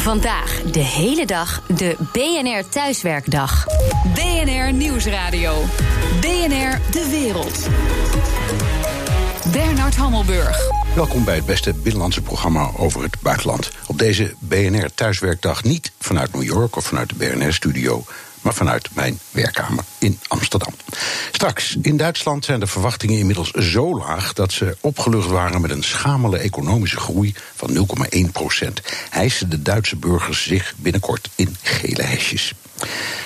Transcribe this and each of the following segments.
Vandaag de hele dag de BNR Thuiswerkdag. BNR Nieuwsradio. BNR De Wereld. Bernard Hammelburg. Welkom bij het beste binnenlandse programma over het buitenland. Op deze BNR Thuiswerkdag niet vanuit New York of vanuit de BNR-studio maar vanuit mijn werkkamer in Amsterdam. Straks, in Duitsland zijn de verwachtingen inmiddels zo laag dat ze opgelucht waren met een schamele economische groei van 0,1 procent. Hijsen de Duitse burgers zich binnenkort in gele hesjes.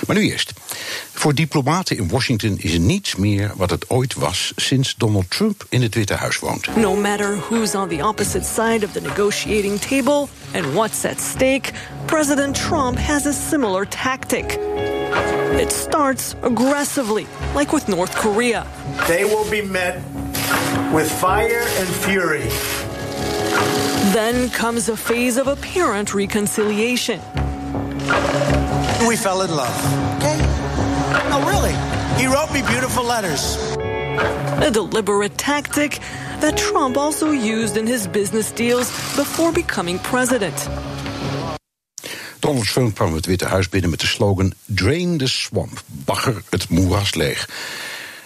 Maar nu eerst. Voor diplomaten in Washington is niets meer wat het ooit was sinds Donald Trump in het Witte Huis woont. No matter who's on the opposite side of the negotiating table and what's at stake, President Trump has a similar tactic. It starts aggressively, like with North Korea. They will be met with fire and fury. Then comes a phase of apparent reconciliation. We fell in love. Okay? No, really. He wrote me beautiful letters. A deliberate tactic that Trump also used in his business deals before becoming president. Donald Trump kwam het Witte Huis binnen met de slogan Drain the Swamp, bagger het moeras leeg.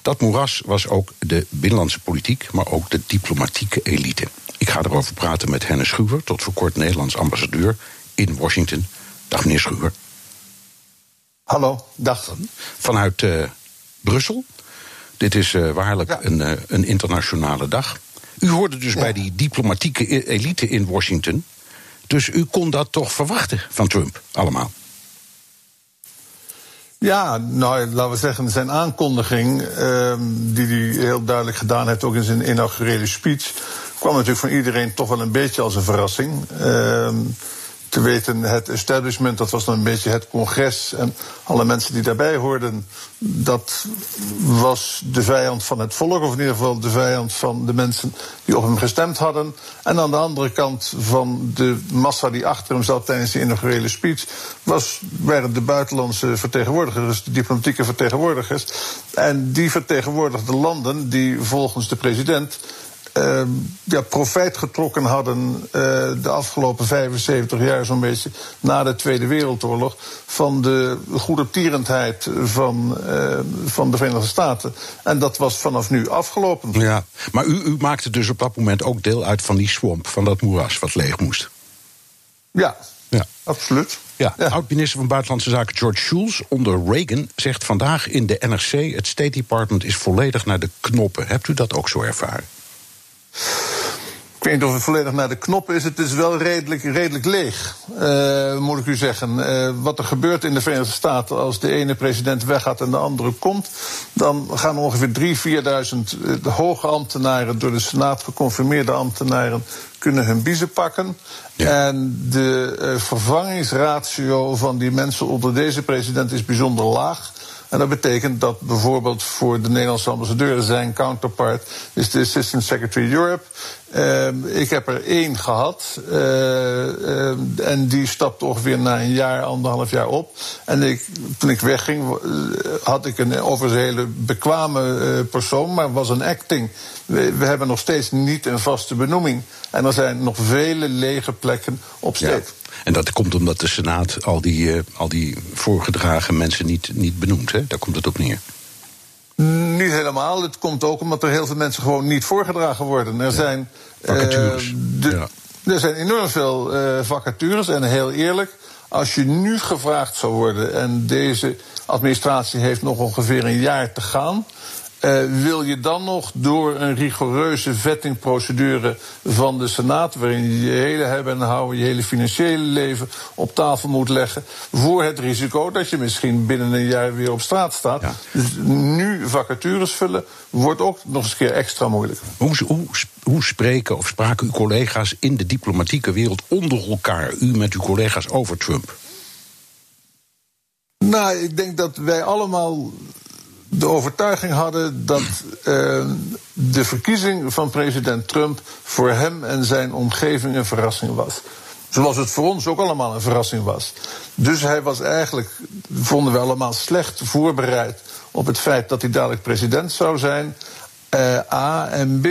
Dat moeras was ook de binnenlandse politiek, maar ook de diplomatieke elite. Ik ga erover praten met Hennis Schuwer, tot voor kort Nederlands ambassadeur in Washington. Dag meneer Schuwer. Hallo, dag. Vanuit uh, Brussel. Dit is uh, waarlijk ja. een, uh, een, internationale dag. U hoorde dus ja. bij die diplomatieke e-, elite in Washington. Dus u kon dat toch verwachten van Trump, allemaal? Ja, nou, laten we zeggen, zijn aankondiging, uh, die hij heel duidelijk gedaan heeft, ook in zijn inaugurele speech, kwam natuurlijk van iedereen toch wel een beetje als een verrassing. Uh, te weten, het establishment, dat was dan een beetje het congres. En alle mensen die daarbij hoorden, dat was de vijand van het volk, of in ieder geval de vijand van de mensen die op hem gestemd hadden. En aan de andere kant van de massa die achter hem zat tijdens de inaugurele speech, was, waren de buitenlandse vertegenwoordigers, dus de diplomatieke vertegenwoordigers. En die vertegenwoordigden landen die volgens de president uh, ja, profijt getrokken hadden uh, de afgelopen 75 jaar zo'n beetje na de Tweede Wereldoorlog van de goedertierendheid van, uh, van de Verenigde Staten. En dat was vanaf nu afgelopen. Ja, maar u, u maakte dus op dat moment ook deel uit van die swamp, van dat moeras wat leeg moest. Ja, ja. absoluut. Ja, ja. oud-minister van Buitenlandse Zaken George Shultz onder Reagan zegt vandaag in de NRC: het State Department is volledig naar de knoppen. Hebt u dat ook zo ervaren? Ik weet niet of het volledig naar de knop is. Het is wel redelijk, redelijk leeg, uh, moet ik u zeggen. Uh, wat er gebeurt in de Verenigde Staten als de ene president weggaat en de andere komt... dan gaan ongeveer 3.000, 4.000 hoge ambtenaren... door de Senaat geconfirmeerde ambtenaren kunnen hun biezen pakken. Ja. En de uh, vervangingsratio van die mensen onder deze president is bijzonder laag... En dat betekent dat bijvoorbeeld voor de Nederlandse ambassadeur zijn counterpart is de Assistant Secretary Europe. Uh, ik heb er één gehad. Uh, uh, en die stapte ongeveer na een jaar, anderhalf jaar op. En ik, toen ik wegging, had ik een overigens hele bekwame persoon, maar was een acting. We, we, hebben nog steeds niet een vaste benoeming. En er zijn nog vele lege plekken op. Ja. En dat komt omdat de Senaat al die, uh, al die voorgedragen mensen niet, niet benoemt. Hè? Daar komt het op neer. Niet helemaal. Het komt ook omdat er heel veel mensen gewoon niet voorgedragen worden. Er ja. zijn. Vacatures. Uh, de, ja. Er zijn enorm veel uh, vacatures. En heel eerlijk, als je nu gevraagd zou worden. en deze administratie heeft nog ongeveer een jaar te gaan. Uh, wil je dan nog door een rigoureuze vettingprocedure van de Senaat, waarin je je hele hebben en houden, je hele financiële leven op tafel moet leggen, voor het risico dat je misschien binnen een jaar weer op straat staat. Ja. Dus nu vacatures vullen wordt ook nog eens een keer extra moeilijk. Hoe, hoe, hoe spreken of spraken uw collega's in de diplomatieke wereld onder elkaar, u met uw collega's over Trump? Nou, ik denk dat wij allemaal de overtuiging hadden dat uh, de verkiezing van president Trump voor hem en zijn omgeving een verrassing was. Zoals het voor ons ook allemaal een verrassing was. Dus hij was eigenlijk, vonden we allemaal, slecht voorbereid op het feit dat hij dadelijk president zou zijn. Uh, A en B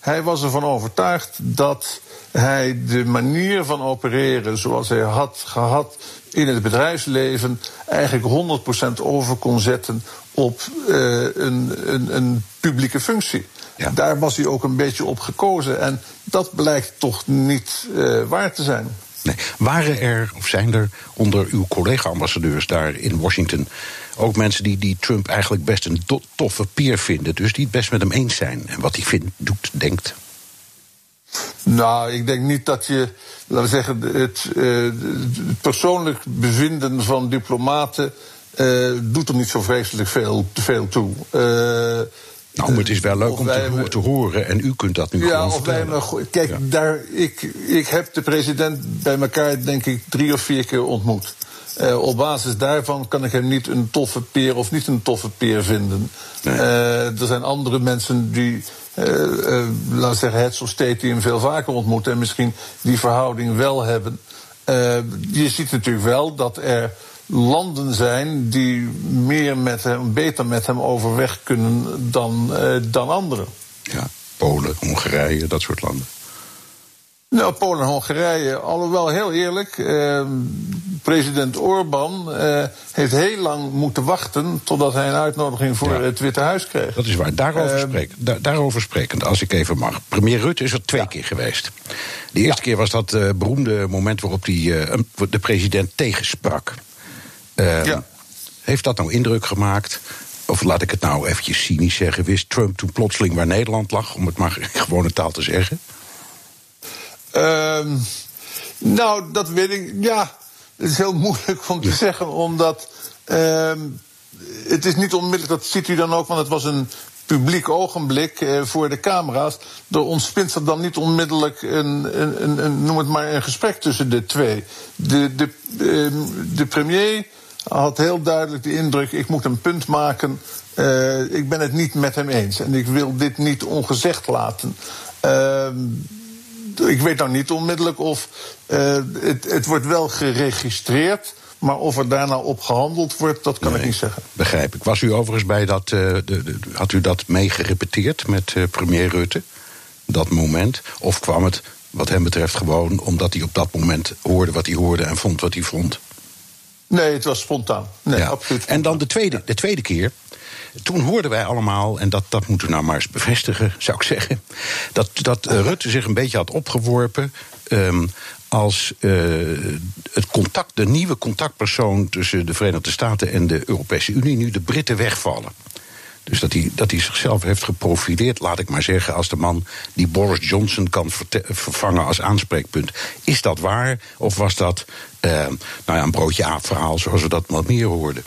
hij was ervan overtuigd dat hij de manier van opereren zoals hij had gehad in het bedrijfsleven eigenlijk 100% over kon zetten op uh, een, een, een, publieke functie. Ja. Daar was hij ook een beetje op gekozen. En dat blijkt toch niet uh, waar te zijn. Nee. Waren er, of zijn er onder uw collega-ambassadeurs daar in Washington ook mensen die, die Trump eigenlijk best een toffe peer vinden, dus die het best met hem eens zijn en wat hij vindt, doet, denkt? Nou, ik denk niet dat je, laten we zeggen, het, uh, het persoonlijk bevinden van diplomaten uh, doet er niet zo vreselijk veel, veel toe. Uh, nou, maar het is wel leuk om te, te, horen en u kunt dat nu ja, gewoon vertellen. Wij kijk, ja. daar, ik, ik heb de president bij elkaar denk ik drie of vier keer ontmoet. Uh, op basis daarvan kan ik hem niet een toffe peer of niet een toffe peer vinden. Nee. Uh, er zijn andere mensen die, uh, laten we zeggen, het soort state die hem veel vaker ontmoeten en misschien die verhouding wel hebben. je ziet natuurlijk wel dat er landen zijn die meer met hem, beter met hem overweg kunnen dan, dan anderen. Ja, Polen, Hongarije, dat soort landen. Nou, Polen en Hongarije, alhoewel heel eerlijk, eh, president Orbán eh, heeft heel lang moeten wachten totdat hij een uitnodiging voor ja. het Witte Huis kreeg. Dat is waar. Daarover, uh, spreek, da daarover sprekend, als ik even mag. Premier Rutte is er twee ja. keer geweest. De eerste ja. keer was dat uh, beroemde moment waarop hij uh, de president tegensprak. Ja. Heeft dat nou indruk gemaakt? Of laat ik het nou eventjes cynisch zeggen, wist Trump toen plotseling waar Nederland lag, om het maar gewone taal te zeggen? Uh, nou, dat weet ik. Ja, het is heel moeilijk om te zeggen, omdat. Uh, het is niet onmiddellijk, dat ziet u dan ook, want het was een publiek ogenblik uh, voor de camera's. Er ontspint er dan niet onmiddellijk een, een, een, noem het maar, een gesprek tussen de twee. De, de, de premier had heel duidelijk de indruk: ik moet een punt maken. Uh, ik ben het niet met hem eens en ik wil dit niet ongezegd laten. Uh, ik weet nou niet onmiddellijk of uh, het, het wordt wel geregistreerd. Maar of er daarna op gehandeld wordt, dat kan nee, ik niet zeggen. Begrijp ik. Was u overigens bij dat. De, de, had u dat meegerepeteerd met premier Rutte? Dat moment? Of kwam het, wat hem betreft, gewoon omdat hij op dat moment hoorde wat hij hoorde en vond wat hij vond? Nee, het was spontaan. Nee, ja. absoluut. En dan de tweede, de tweede keer. Toen hoorden wij allemaal, en dat, dat moeten we nou maar eens bevestigen, zou ik zeggen. Dat, dat uh, Rutte zich een beetje had opgeworpen. Um, als uh, het contact, de nieuwe contactpersoon tussen de Verenigde Staten en de Europese Unie nu de Britten wegvallen. Dus dat hij, dat hij zichzelf heeft geprofileerd, laat ik maar zeggen, als de man die Boris Johnson kan vervangen als aanspreekpunt. Is dat waar? Of was dat uh, nou ja, een broodje aap-verhaal zoals we dat wat meer hoorden?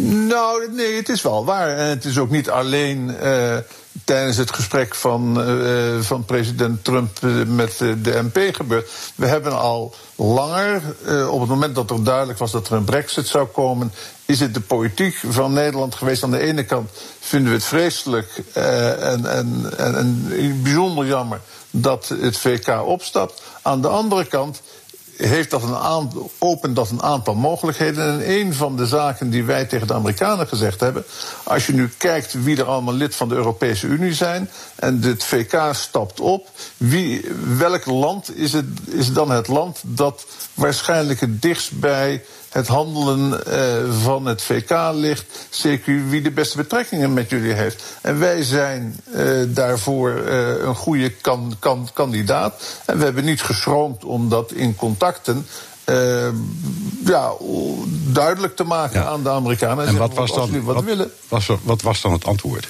Nou, nee, het is wel waar. En het is ook niet alleen uh, tijdens het gesprek van, uh, van president Trump met de MP gebeurd. We hebben al langer, op het moment dat er duidelijk was dat er een brexit zou komen, is het de politiek van Nederland geweest. Aan de ene kant vinden we het vreselijk en, en, en bijzonder jammer dat het VK opstapt. Aan de andere kant heeft dat een opent dat een aantal mogelijkheden. En een van de zaken die wij tegen de Amerikanen gezegd hebben. Als je nu kijkt wie er allemaal lid van de Europese Unie zijn. en het VK stapt op. Wie, welk land is, het, is dan het land dat waarschijnlijk het dichtst bij het handelen uh, van het VK ligt. Zeker wie de beste betrekkingen met jullie heeft. En wij zijn uh, daarvoor uh, een goede kan, kan, kandidaat. En we hebben niet geschroomd om dat in contacten. ja, duidelijk te maken ja. aan de Amerikanen. En, wat was dan, wat, wat, willen. Was, wat was dan het antwoord?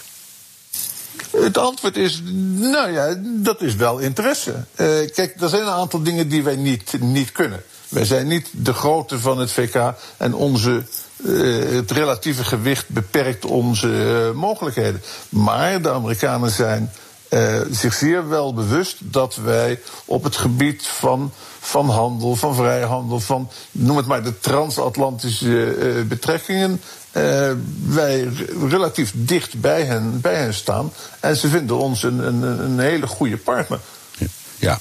Het antwoord is, nou ja, dat is wel interesse. kijk, er zijn een aantal dingen die wij niet, niet kunnen. Wij zijn niet de grootte van het VK en onze, uh, het relatieve gewicht beperkt onze uh, mogelijkheden. Maar de Amerikanen zijn uh, zich zeer wel bewust dat wij op het gebied van, van handel, van vrijhandel, van noem het maar de transatlantische betrekkingen. wij relatief dicht bij hen, bij hen staan. En ze vinden ons een, een, een hele goede partner. Ja.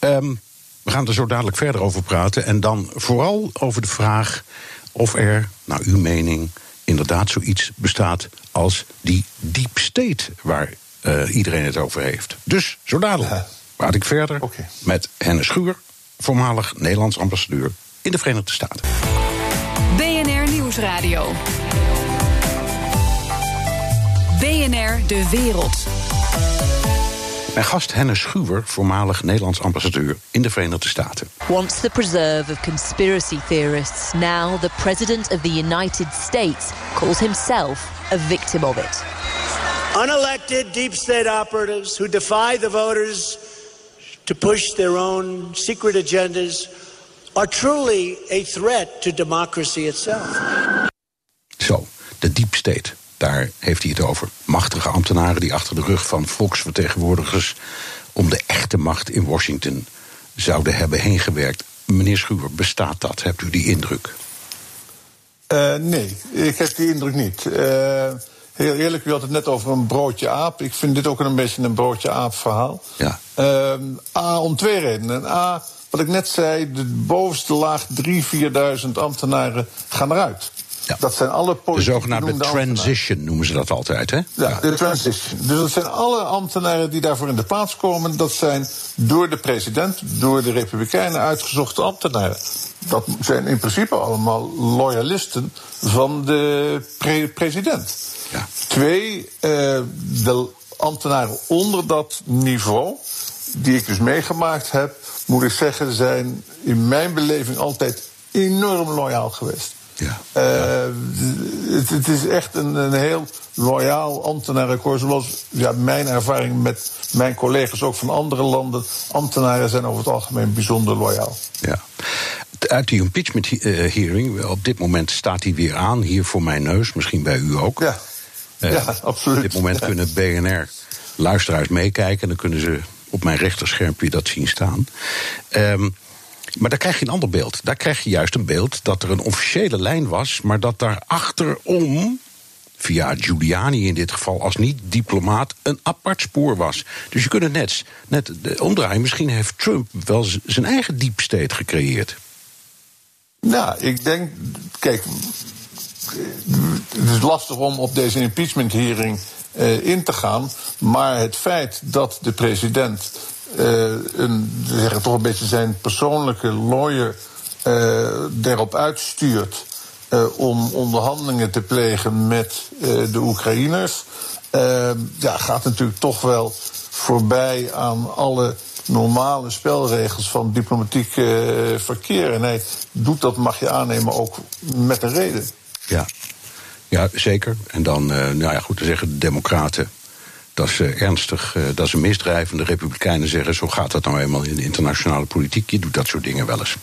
Um, we gaan er zo dadelijk verder over praten. En dan vooral over de vraag of er, naar uw mening, inderdaad zoiets bestaat als die deep state waar uh, iedereen het over heeft. Dus zo dadelijk ja. praat ik verder okay. met Hennis Schuur, voormalig Nederlands ambassadeur in de Verenigde Staten. BNR Nieuwsradio. BNR De Wereld. Mijn gast Hennis Schuwer, voormalig Nederlands ambassadeur in de Verenigde Staten. Once the preserve of conspiracy theorists, now the president of the United States calls himself a victim of it. Unelected deep state operatives who defy the voters to push their own secret agendas are truly a threat to democracy itself. Zo, de deep state. Daar heeft hij het over. Machtige ambtenaren die achter de rug van volksvertegenwoordigers om de echte macht in Washington zouden hebben heen gewerkt. Meneer Schuwer, bestaat dat? Hebt u die indruk? Uh, nee, ik heb die indruk niet. Uh, heel eerlijk, u had het net over een broodje aap. Ik vind dit ook een beetje een broodje aap verhaal. Ja. Uh, A, om twee redenen. A, wat ik net zei, de bovenste laag 3.000, 4.000 ambtenaren gaan eruit. Ja. Dat zijn alle De zogenaamde transition noemen ze dat altijd, hè? Ja, de transition. Dus dat zijn alle ambtenaren die daarvoor in de plaats komen. Dat zijn door de president, door de Republikeinen uitgezochte ambtenaren. Dat zijn in principe allemaal loyalisten van de pre president. Ja. Twee, uh, de ambtenaren onder dat niveau, die ik dus meegemaakt heb, moet ik zeggen, zijn in mijn beleving altijd enorm loyaal geweest. Ja. Uh, het, het, is echt een, een heel loyaal ambtenarenkorps. Zoals ja, mijn ervaring met mijn collega's ook van andere landen. Ambtenaren zijn over het algemeen bijzonder loyaal. Ja. Uit die impeachment hearing, op dit moment staat hij weer aan, hier voor mijn neus, misschien bij u ook. Ja, uh, ja absoluut. Op dit moment ja. kunnen BNR luisteraars meekijken en dan kunnen ze op mijn rechterschermpje dat zien staan. Um, maar daar krijg je een ander beeld. Daar krijg je juist een beeld dat er een officiële lijn was, maar dat daar achterom, via Giuliani in dit geval als niet-diplomaat, een apart spoor was. Dus je kunt het net, net omdraaien. Misschien heeft Trump wel zijn eigen deep state gecreëerd. Nou, ik denk, kijk, het is lastig om op deze impeachment hearing uh, in te gaan, maar het feit dat de president een, zeggen, toch een beetje zijn persoonlijke lawyer uh, erop uitstuurt uh, om onderhandelingen te plegen met de Oekraïners, ja, gaat natuurlijk toch wel voorbij aan alle normale spelregels van diplomatiek verkeer. En hij doet dat, mag je aannemen, ook met een reden. Ja, ja zeker. En dan, nou ja, goed te zeggen, de Democraten dat is uh, ernstig, uh, dat is een misdrijf. En de Republikeinen zeggen: zo gaat dat nou eenmaal in de internationale politiek. Je doet dat soort dingen wel eens.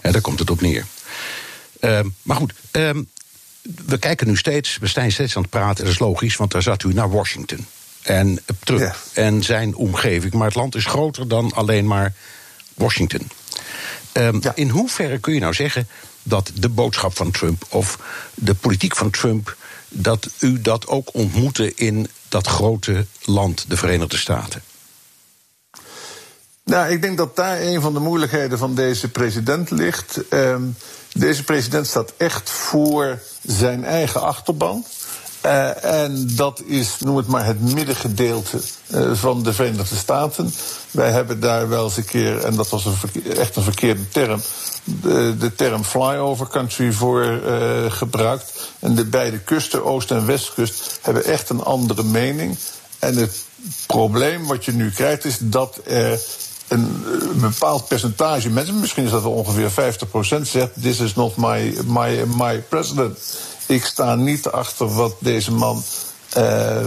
En daar komt het op neer. Uh, maar goed, ehm, we kijken nu steeds, we zijn steeds aan het praten. Dat is logisch, want daar zat u naar Washington. En Trump Ja. en zijn omgeving. Maar het land is groter dan alleen maar Washington. Ehm, Ja. In hoeverre kun je nou zeggen dat de boodschap van Trump of de politiek van Trump, dat u dat ook ontmoette in dat grote land, de Verenigde Staten? Nou, ik denk dat daar een van de moeilijkheden van deze president ligt. Ehm, deze president staat echt voor zijn eigen achterban. Uh, en dat is, noem het maar, het middengedeelte uh, van de Verenigde Staten. Wij hebben daar wel eens een keer, en dat was een echt een verkeerde term, de, de term flyover country voor uh, gebruikt. En de beide kusten, Oost- en Westkust, hebben echt een andere mening. En het probleem wat je nu krijgt is dat er een, een bepaald percentage mensen, misschien is dat wel ongeveer 50%, zegt: This is not my, my, my president. Ik sta niet achter wat deze man. Uh,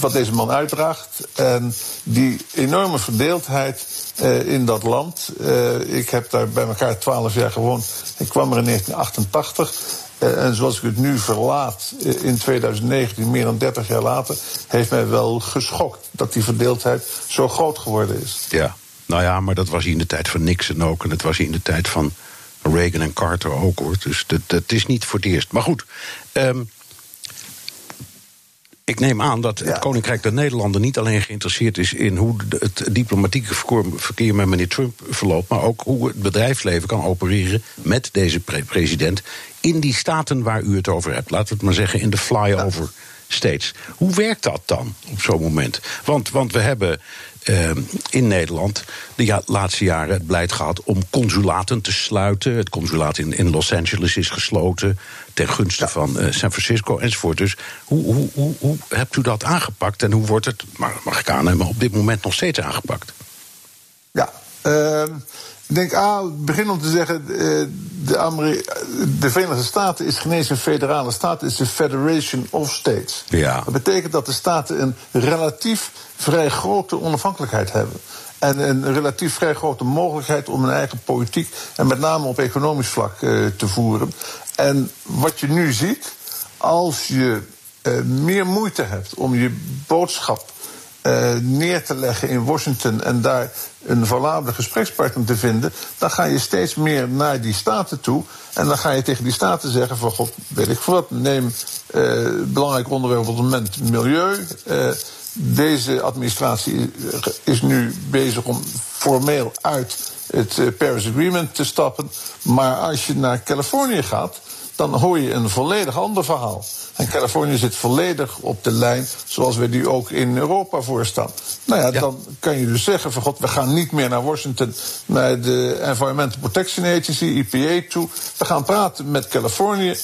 wat deze man uitdraagt. En die enorme verdeeldheid uh, in dat land. Uh, ik heb daar bij elkaar twaalf jaar gewoond. Ik kwam er in 1988. en zoals ik het nu verlaat in 2019, meer dan 30 jaar later, heeft mij wel geschokt dat die verdeeldheid zo groot geworden is. Ja, nou ja, maar dat was in de tijd van Nixon ook. En dat was hier in de tijd van Reagan en Carter ook hoor. Dus dat, dat is niet voor het eerst. Maar goed. Um, ik neem aan dat het Ja. Koninkrijk der Nederlanden niet alleen geïnteresseerd is in hoe het diplomatieke verkeer met meneer Trump verloopt, maar ook hoe het bedrijfsleven kan opereren met deze pre- president in die staten waar u het over hebt. Laten we het maar zeggen in de flyover steeds. Hoe werkt dat dan op zo'n moment? Want, want we hebben uh, in Nederland de laatste jaren het beleid gehad om consulaten te sluiten. Het consulaat in, in Los Angeles is gesloten ten gunste van uh, San Francisco enzovoort. Dus hoe, hoe, hoe, hoe hebt u dat aangepakt en hoe wordt het, mag ik aannemen, op dit moment nog steeds aangepakt? Ja, uh, ik denk, A, begin om te zeggen, eh, de, Ameri de Verenigde Staten is geen eens een federale staat, het is een Federation of States. Ja. Dat betekent dat de staten een relatief vrij grote onafhankelijkheid hebben. En een relatief vrij grote mogelijkheid om een eigen politiek, en met name op economisch vlak, uh, te voeren. En wat je nu ziet, als je uh, meer moeite hebt om je boodschap uh, neer te leggen in Washington en daar een valabele gesprekspartner te vinden, dan ga je steeds meer naar die staten toe. En dan ga je tegen die staten zeggen: van god, weet ik wat, neem uh, belangrijk onderwerp op het moment milieu. Uh, deze administratie is nu bezig om formeel uit het Paris Agreement te stappen. Maar als je naar Californië gaat, dan hoor je een volledig ander verhaal. En Californië zit volledig op de lijn zoals we die ook in Europa voorstaan. Nou ja, ja, dan kan je dus zeggen van god, we gaan niet meer naar Washington, naar de Environmental Protection Agency, EPA toe. We gaan praten met Californië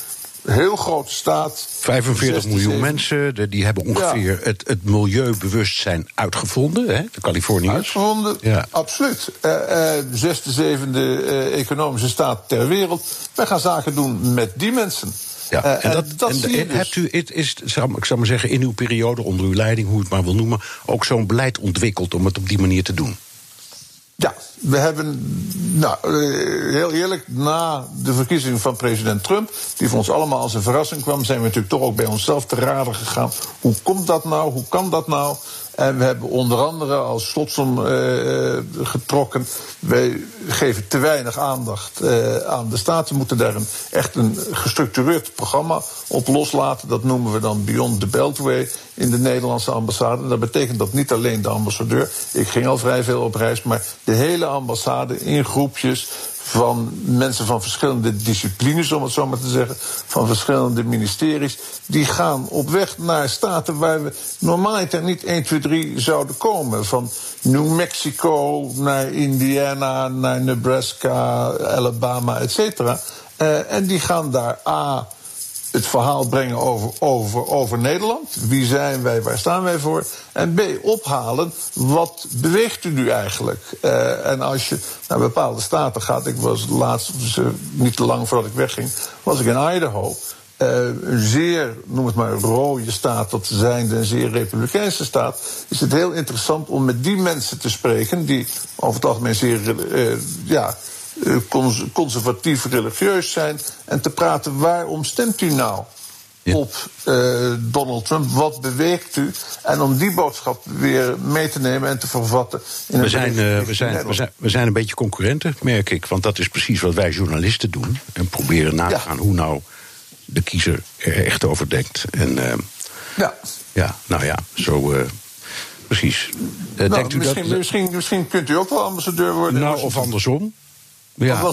heel grote staat. 45 miljoen mensen, die hebben ongeveer ja. het, het milieubewustzijn uitgevonden, hè, de Californiërs. Uitgevonden, ja. absoluut. Uh, uh, zesde, zevende uh, economische staat ter wereld. Wij gaan zaken doen met die mensen. Ja, en, en, dat, dat en, en dus. hebt u, het is, ik zou maar zeggen, in uw periode, onder uw leiding, hoe u het maar wil noemen, ook zo'n beleid ontwikkeld om het op die manier te doen? Ja, we hebben, nou, heel eerlijk, na de verkiezing van president Trump, die voor ons allemaal als een verrassing kwam, zijn we natuurlijk toch ook bij onszelf te raden gegaan. Hoe komt dat nou? Hoe kan dat nou? En we hebben onder andere als slotsom uh, getrokken. Wij geven te weinig aandacht uh, aan de staten. We moeten daar een, echt een gestructureerd programma op loslaten. Dat noemen we dan Beyond the Beltway in de Nederlandse ambassade. Dat betekent dat niet alleen de ambassadeur. Ik ging al vrij veel op reis, maar de hele ambassade in groepjes van mensen van verschillende disciplines, om het zo maar te zeggen, van verschillende ministeries, die gaan op weg naar staten waar we normaliter niet 1, 2, 3 zouden komen. Van New Mexico naar Indiana, naar Nebraska, Alabama, et cetera. Uh, en die gaan daar A het verhaal brengen over, over, over Nederland. Wie zijn wij, waar staan wij voor? En B, ophalen, wat beweegt u nu eigenlijk? Uh, en als je naar bepaalde staten gaat, ik was laatst, dus, uh, niet te lang voordat ik wegging, was ik in Idaho. Uh, een zeer, noem het maar, rode staat tot zijnde een zeer republikeinse staat, is het heel interessant om met die mensen te spreken, die over het algemeen zeer, ja, conservatief religieus zijn. En te praten waarom stemt u nou ja. op uh, Donald Trump? Wat beweegt u? En om die boodschap weer mee te nemen en te vervatten. In we, zijn, uh, we, zijn, we, zijn, we zijn een beetje concurrenten, merk ik. Want dat is precies wat wij journalisten doen. En proberen na te ja. gaan hoe nou de kiezer er echt over denkt. En uh, ja. ja, nou ja, zo. Precies. Nou, denkt u misschien, dat... misschien, misschien kunt u ook wel ambassadeur worden. Nou, of andersom. Ja.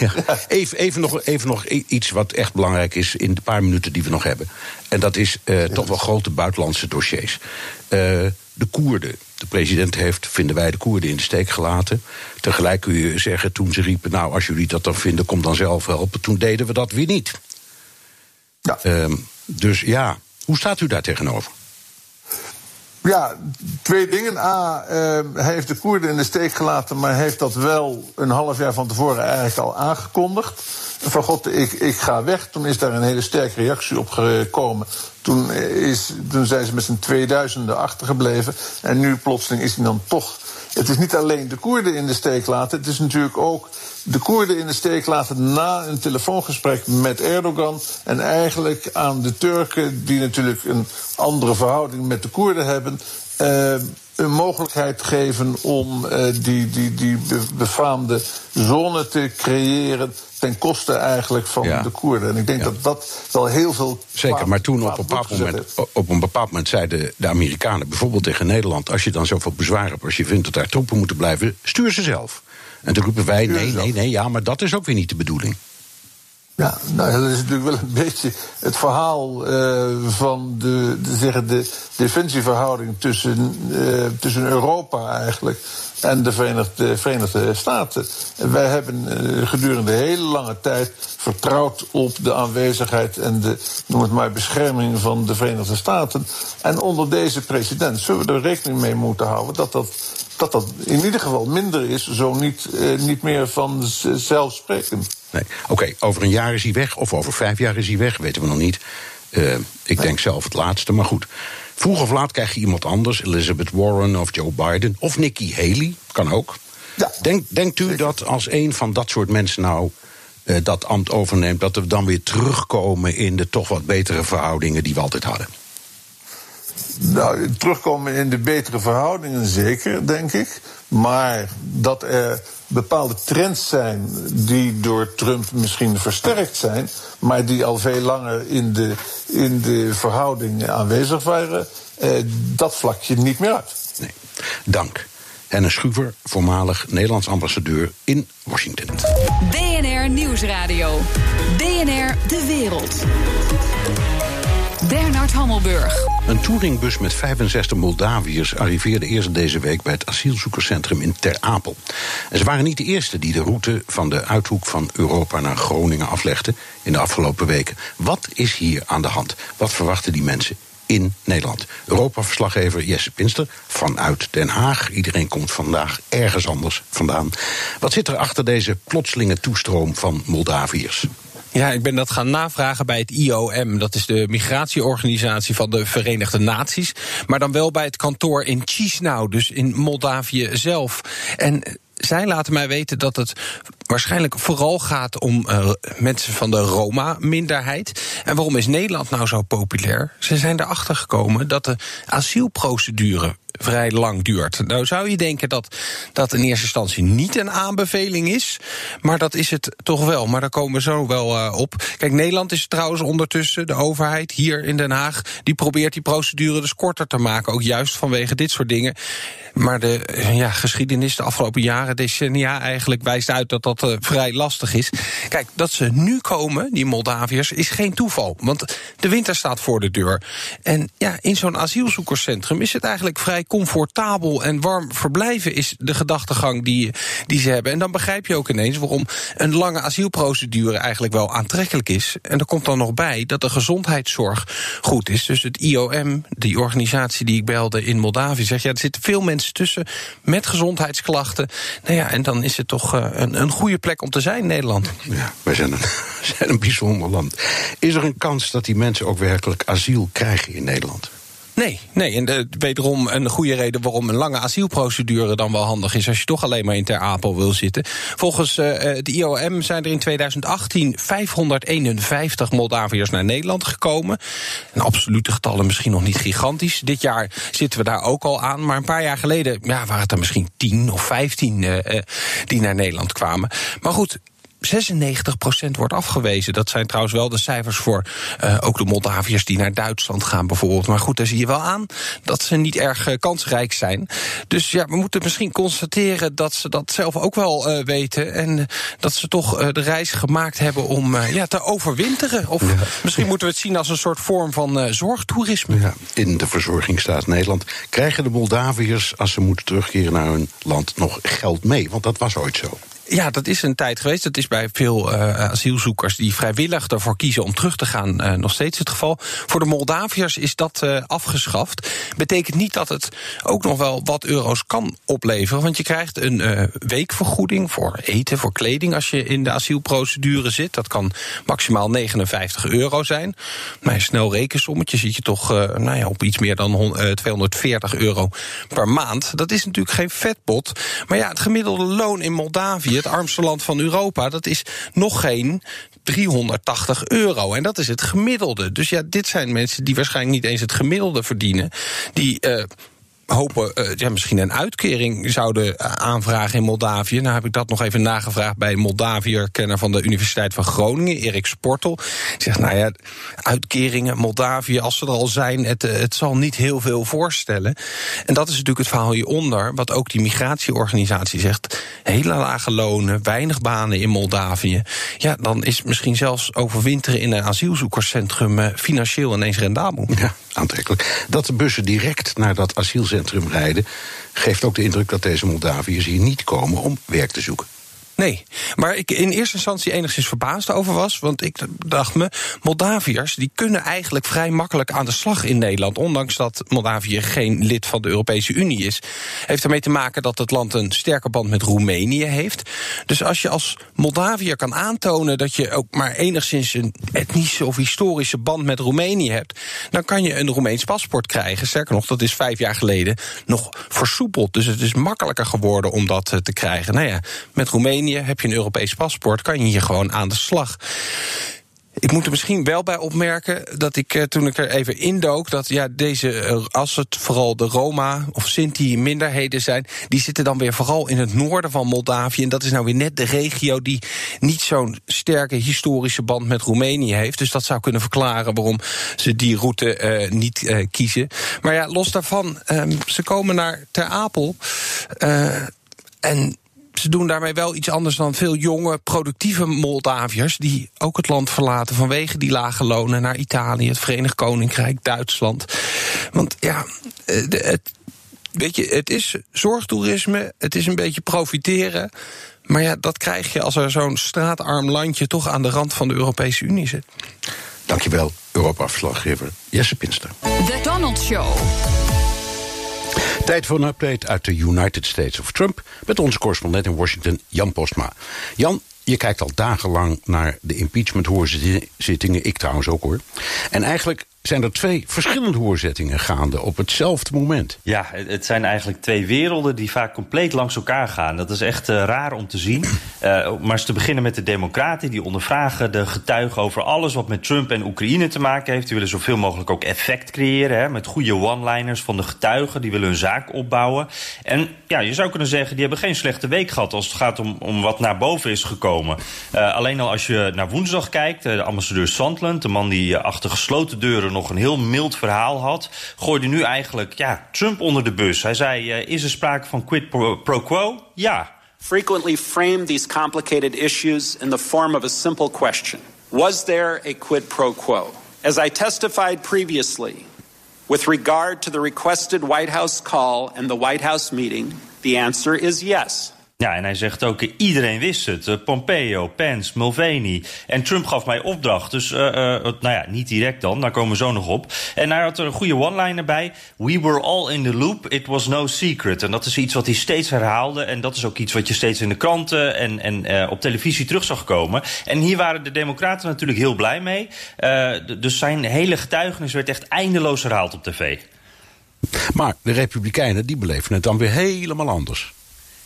ja. Even, even, nog, even nog iets wat echt belangrijk is in de paar minuten die we nog hebben. En dat is uh, toch wel grote buitenlandse dossiers. Uh, de Koerden. De president heeft, vinden wij, de Koerden in de steek gelaten. Tegelijk kun je zeggen, toen ze riepen... nou, als jullie dat dan vinden, kom dan zelf helpen. Toen deden we dat weer niet. Ja. Uh, dus ja, hoe staat u daar tegenover? Ja, twee dingen. A, uh, hij heeft de Koerden in de steek gelaten, maar heeft dat wel een half jaar van tevoren eigenlijk al aangekondigd. Van god, ik, ik ga weg. Toen is daar een hele sterke reactie op gekomen. Toen, is, toen zijn ze met z'n 2000 achtergebleven. En nu plotseling is hij dan toch. Het is niet alleen de Koerden in de steek laten, het is natuurlijk ook de Koerden in de steek laten na een telefoongesprek met Erdogan. En eigenlijk aan de Turken, die natuurlijk een andere verhouding met de Koerden hebben. Uh, een mogelijkheid geven om uh, die, die, die befaamde zone te creëren. ten koste eigenlijk van ja. de Koerden. En ik denk ja. dat dat wel heel veel. Zeker, maar toen op een bepaald moment, op een bepaald moment zeiden de Amerikanen bijvoorbeeld tegen Nederland: als je dan zoveel bezwaar hebt, als je vindt dat daar troepen moeten blijven, stuur ze zelf. En toen roepen wij: nee, nee, nee, ja, maar dat is ook weer niet de bedoeling. Ja, nou, dat is natuurlijk wel een beetje het verhaal uh, van de, de, de defensieverhouding tussen, uh, tussen Europa eigenlijk en de Verenigde, Verenigde Staten. En wij hebben uh, gedurende hele lange tijd vertrouwd op de aanwezigheid en de, noem het maar, bescherming van de Verenigde Staten. En onder deze president zullen we er rekening mee moeten houden dat dat, dat, dat in ieder geval minder is, zo niet, niet meer vanzelfsprekend. Nee. Oké, over een jaar is hij weg, of over vijf jaar is hij weg, weten we nog niet. Uh, ik denk zelf het laatste, maar goed. Vroeg of laat krijg je iemand anders, Elizabeth Warren of Joe Biden, of Nikki Haley, kan ook. Ja. Denk, denkt u dat als een van dat soort mensen nou uh, dat ambt overneemt, dat we dan weer terugkomen in de toch wat betere verhoudingen die we altijd hadden? Nou, terugkomen in de betere verhoudingen zeker, denk ik. Maar dat er bepaalde trends zijn die door Trump misschien versterkt zijn, maar die al veel langer in de, in de verhouding aanwezig waren, eh, dat vlak je niet meer uit. Nee. Dank. Henne Schuver, voormalig Nederlands ambassadeur in Washington. BNR Nieuwsradio. BNR De Wereld. Bernard Hammelburg. Een touringbus met 65 Moldaviërs arriveerde eerst deze week bij het asielzoekerscentrum in Ter Apel. En ze waren niet de eerste die de route van de uithoek van Europa naar Groningen aflegden in de afgelopen weken. Wat is hier aan de hand? Wat verwachten die mensen in Nederland. Europa-verslaggever Jesse Pinster vanuit Den Haag. Iedereen komt vandaag ergens anders vandaan. Wat zit er achter deze plotselinge toestroom van Moldaviërs? Ja, ik ben dat gaan navragen bij het IOM. Dat is de migratieorganisatie van de Verenigde Naties. Maar dan wel bij het kantoor in Chisinau, dus in Moldavië zelf. En zij laten mij weten dat het waarschijnlijk vooral gaat om uh, mensen van de Roma-minderheid. En waarom is Nederland nou zo populair? Ze zijn erachter gekomen dat de asielprocedure vrij lang duurt. Nou zou je denken dat dat in eerste instantie niet een aanbeveling is, maar dat is het toch wel. Maar daar komen we zo wel uh, op. Kijk, Nederland is trouwens ondertussen, de overheid hier in Den Haag, die probeert die procedure dus korter te maken, ook juist vanwege dit soort dingen. Maar de ja, geschiedenis de afgelopen jaren, decennia eigenlijk, wijst uit dat dat uh, vrij lastig is. Kijk, dat ze nu komen, die Moldaviërs, is geen toeval. Want de winter staat voor de deur. En ja, in zo'n asielzoekerscentrum is het eigenlijk vrij comfortabel en warm verblijven, is de gedachtegang die, die ze hebben. En dan begrijp je ook ineens waarom een lange asielprocedure eigenlijk wel aantrekkelijk is. En er komt dan nog bij dat de gezondheidszorg goed is. Dus het IOM, die organisatie die ik belde in Moldavië, zegt ja, er zitten veel mensen tussen met gezondheidsklachten. Nou ja, en dan is het toch uh, een, een goede plek om te zijn Nederland. Ja, wij zijn een, zijn een bijzonder land. Is er een kans dat die mensen ook werkelijk asiel krijgen in Nederland? Nee, nee, en de, wederom een goede reden waarom een lange asielprocedure dan wel handig is als je toch alleen maar in Ter Apel wil zitten. Volgens uh, de IOM zijn er in 2018 551 Moldaviërs naar Nederland gekomen. En absolute getallen misschien nog niet gigantisch. Dit jaar zitten we daar ook al aan, maar een paar jaar geleden ja, waren het er misschien 10 of 15 uh, uh, die naar Nederland kwamen. Maar goed, 96% wordt afgewezen. Dat zijn trouwens wel de cijfers voor uh, ook de Moldaviërs die naar Duitsland gaan bijvoorbeeld. Maar goed, daar zie je wel aan dat ze niet erg uh, kansrijk zijn. Dus ja, we moeten misschien constateren dat ze dat zelf ook wel uh, weten. En dat ze toch de reis gemaakt hebben om ja, te overwinteren. Of ja. misschien moeten we het zien als een soort vorm van zorgtoerisme. Ja, in de verzorgingsstaat Nederland krijgen de Moldaviërs, als ze moeten terugkeren naar hun land, nog geld mee. Want dat was ooit zo. Ja, dat is een tijd geweest. Dat is bij veel uh, asielzoekers die vrijwillig ervoor kiezen om terug te gaan uh, nog steeds het geval. Voor de Moldaviërs is dat uh, afgeschaft. Betekent niet dat het ook nog wel wat euro's kan opleveren. Want je krijgt een weekvergoeding voor eten, voor kleding als je in de asielprocedure zit. Dat kan maximaal 59 euro zijn. Maar een snel rekensommetje zit je toch nou ja, op iets meer dan 240 euro per maand. Dat is natuurlijk geen vetpot. Maar ja, het gemiddelde loon in Moldavië het armste land van Europa, dat is nog geen 380 euro. En dat is het gemiddelde. Dus ja, dit zijn mensen die waarschijnlijk niet eens het gemiddelde verdienen. Die. Uh, hopen, uh, ja, misschien een uitkering zouden aanvragen in Moldavië. Nou heb ik dat nog even nagevraagd bij Moldaviër-kenner van de Universiteit van Groningen, Erik Sportel. Die zegt, nou ja, uitkeringen, Moldavië, als ze er al zijn, het, het zal niet heel veel voorstellen. En dat is natuurlijk het verhaal hieronder, wat ook die migratieorganisatie zegt. Hele lage lonen, weinig banen in Moldavië. Ja, dan is misschien zelfs overwinteren in een asielzoekerscentrum financieel ineens rendabel. Ja, aantrekkelijk. Dat de bussen direct naar dat asielcentrum rijden, geeft ook de indruk dat deze Moldaviërs hier niet komen om werk te zoeken. Nee, waar ik in eerste instantie enigszins verbaasd over was. Want ik dacht me, Moldaviërs die kunnen eigenlijk vrij makkelijk aan de slag in Nederland. Ondanks dat Moldavië geen lid van de Europese Unie is. Heeft ermee te maken dat het land een sterke band met Roemenië heeft. Dus als je als Moldaviër kan aantonen dat je ook maar enigszins een etnische of historische band met Roemenië hebt. dan kan je een Roemeens paspoort krijgen. Sterker nog, dat is vijf jaar geleden nog versoepeld. Dus het is makkelijker geworden om dat eh, te krijgen. Nou ja, met Roemenië heb je een Europees paspoort, kan je hier gewoon aan de slag. Ik moet er misschien wel bij opmerken dat ik eh, toen ik er even indook, dat ja, deze, eh, als het vooral de Roma of Sinti minderheden zijn, die zitten dan weer vooral in het noorden van Moldavië. En dat is nou weer net de regio die niet zo'n sterke historische band met Roemenië heeft. Dus dat zou kunnen verklaren waarom ze die route uh, niet kiezen. Maar ja, los daarvan, uh, ze komen naar Ter Apel. en ze doen daarmee wel iets anders dan veel jonge, productieve Moldaviërs... die ook het land verlaten vanwege die lage lonen... naar Italië, het Verenigd Koninkrijk, Duitsland. Want ja, eh, het, weet je, het is zorgtoerisme, het is een beetje profiteren... Maar ja, dat krijg je als er zo'n straatarm landje... toch aan de rand van de Europese Unie zit. Dankjewel, Europa-verslaggever Jesse Pinster. The Donald Show. Tijd voor een update uit de United States of Trump... met onze correspondent in Washington, Jan Postma. Jan, je kijkt al dagenlang naar de impeachment-hoorzittingen. Ik trouwens ook hoor. En eigenlijk zijn er twee verschillende hoorzettingen gaande op hetzelfde moment. Ja, het zijn eigenlijk twee werelden die vaak compleet langs elkaar gaan. Dat is echt uh, raar om te zien. Uh, maar eens te beginnen met de Democraten. Die ondervragen de getuigen over alles wat met Trump en Oekraïne te maken heeft. Die willen zoveel mogelijk ook effect creëren. Hè, met goede one-liners van de getuigen. Die willen hun zaak opbouwen. En ja, je zou kunnen zeggen, die hebben geen slechte week gehad... als het gaat om, om wat naar boven is gekomen. Uh, alleen al als je naar woensdag kijkt. de ambassadeur Sandland, de man die achter gesloten deuren nog een heel mild verhaal had, gooide nu eigenlijk ja, Trump onder de bus. Hij zei: uh, Is er sprake van quid pro, pro quo? Ja. Frequently frame these complicated issues in the form of a simple question Was there a quid pro quo? As I testified previously, with regard to the requested White House call and the White House meeting, the answer is yes. Ja, en hij zegt ook, iedereen wist het. Uh, Pompeo, Pence, Mulvaney. En Trump gaf mij opdracht. Dus, uh, uh, nou ja, niet direct dan, daar komen we zo nog op. En hij had er een goede one-liner bij. We were all in the loop, it was no secret. En dat is iets wat hij steeds herhaalde. En dat is ook iets wat je steeds in de kranten en, en op televisie terug zag komen. En hier waren de democraten natuurlijk heel blij mee. dus zijn hele getuigenis werd echt eindeloos herhaald op tv. Maar de republikeinen, die beleven het dan weer helemaal anders.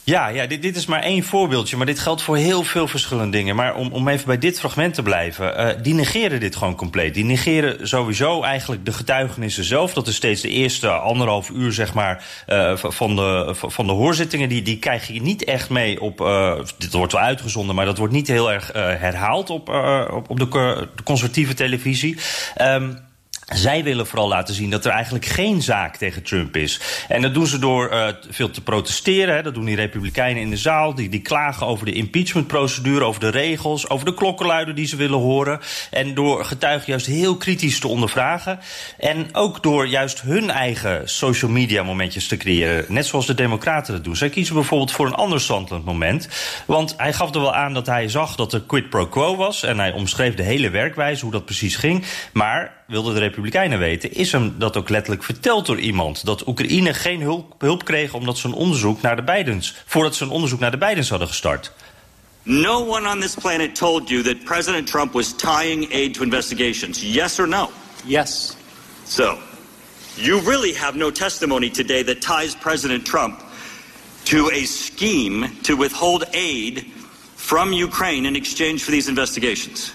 Ja, ja dit, dit is maar één voorbeeldje, maar dit geldt voor heel veel verschillende dingen. Maar om, om even bij dit fragment te blijven, uh, die negeren dit gewoon compleet. Die negeren sowieso eigenlijk de getuigenissen zelf. Dat is steeds de eerste anderhalf uur, zeg maar, uh, van, de, van de hoorzittingen. Die, die krijg je niet echt mee op, uh, dit wordt wel uitgezonden, maar dat wordt niet heel erg herhaald op, op, op de, de conservatieve televisie. Um, zij willen vooral laten zien dat er eigenlijk geen zaak tegen Trump is. En dat doen ze door uh, veel te protesteren. Hè. Dat doen die republikeinen in de zaal. Die, die klagen over de impeachmentprocedure, over de regels... over de klokkenluider die ze willen horen. En door getuigen juist heel kritisch te ondervragen. En ook door juist hun eigen social media momentjes te creëren. Net zoals de democraten dat doen. Zij kiezen bijvoorbeeld voor een ander Sandland moment. Want hij gaf er wel aan dat hij zag dat er quid pro quo was. En hij omschreef de hele werkwijze, hoe dat precies ging. Maar wilden de Republikeinen weten, is hem dat ook letterlijk verteld door iemand. Dat Oekraïne geen hulp, hulp kreeg omdat ze een onderzoek naar de Bidens, voordat ze een onderzoek naar de Bidens hadden gestart. No one on this planet told you that President Trump was tying aid to investigations. Yes or no? Yes. So, you really have no testimony today that ties President Trump to a scheme to withhold aid from Ukraine in exchange for these investigations.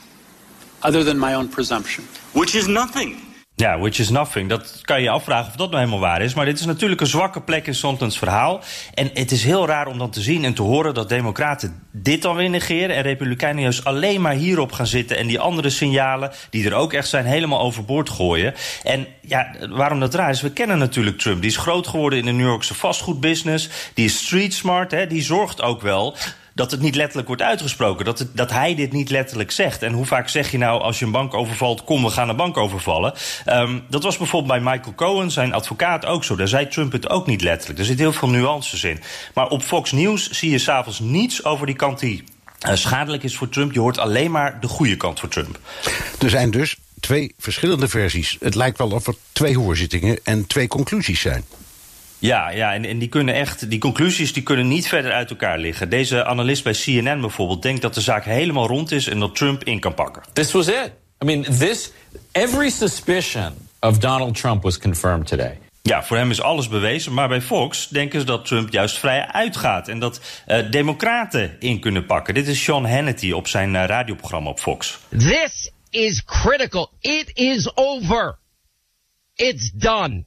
Other than my own presumption. Which is nothing. Ja, which is nothing. Dat kan je je afvragen of dat nou helemaal waar is. Maar dit is natuurlijk een zwakke plek in Sondlands verhaal. En het is heel raar om dan te zien en te horen dat Democraten dit dan weer negeren. En Republikeinen juist alleen maar hierop gaan zitten. En die andere signalen, die er ook echt zijn, helemaal overboord gooien. En ja, waarom dat raar is, we kennen natuurlijk Trump. Die is groot geworden in de New Yorkse vastgoedbusiness. Die is street smart, hè. Die zorgt ook wel dat het niet letterlijk wordt uitgesproken. Dat, het, dat hij dit niet letterlijk zegt. En hoe vaak zeg je nou als je een bank overvalt... kom, we gaan een bank overvallen. Um, dat was bijvoorbeeld bij Michael Cohen, zijn advocaat, ook zo. Daar zei Trump het ook niet letterlijk. Er zit heel veel nuances in. Maar op Fox News zie je s'avonds niets over die kant die... Uh, schadelijk is voor Trump. Je hoort alleen maar de goede kant voor Trump. Er zijn dus twee verschillende versies. Het lijkt wel of er twee hoorzittingen en twee conclusies zijn. Ja, ja en, en die kunnen echt, die conclusies die kunnen niet verder uit elkaar liggen. Deze analist bij CNN bijvoorbeeld denkt dat de zaak helemaal rond is en dat Trump in kan pakken. This was it. I mean, this every suspicion of Donald Trump was confirmed today. Ja, voor hem is alles bewezen, maar bij Fox denken ze dat Trump juist vrij uitgaat en dat uh, democraten in kunnen pakken. Dit is Sean Hannity op zijn uh, radioprogramma op Fox. This is critical. It is over. It's done.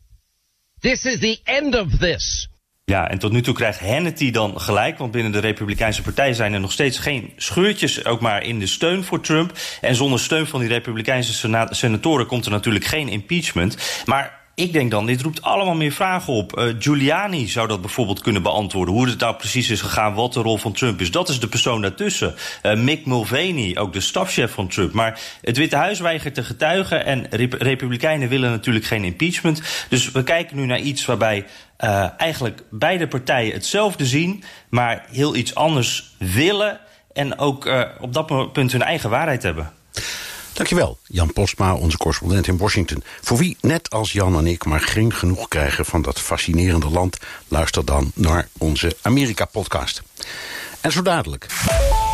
This is the end of this. Ja, en tot nu toe krijgt Hannity dan gelijk. Want binnen de Republikeinse Partij zijn er nog steeds geen scheurtjes, ook maar in de steun voor Trump. En zonder steun van die Republikeinse senatoren komt er natuurlijk geen impeachment. Maar ik denk dan, dit roept allemaal meer vragen op. Uh, Giuliani zou dat bijvoorbeeld kunnen beantwoorden. Hoe het nou precies is gegaan, wat de rol van Trump is. Dat is de persoon daartussen. Uh, Mick Mulvaney, ook de stafchef van Trump. Maar het Witte Huis weigert te getuigen. En Rep Republikeinen willen natuurlijk geen impeachment. Dus we kijken nu naar iets waarbij uh, eigenlijk beide partijen hetzelfde zien. Maar heel iets anders willen. En ook op dat punt hun eigen waarheid hebben. Dankjewel, Jan Postma, onze correspondent in Washington. Voor wie, net als Jan en ik, maar geen genoeg krijgen van dat fascinerende land... luister dan naar onze Amerika-podcast. En zo dadelijk.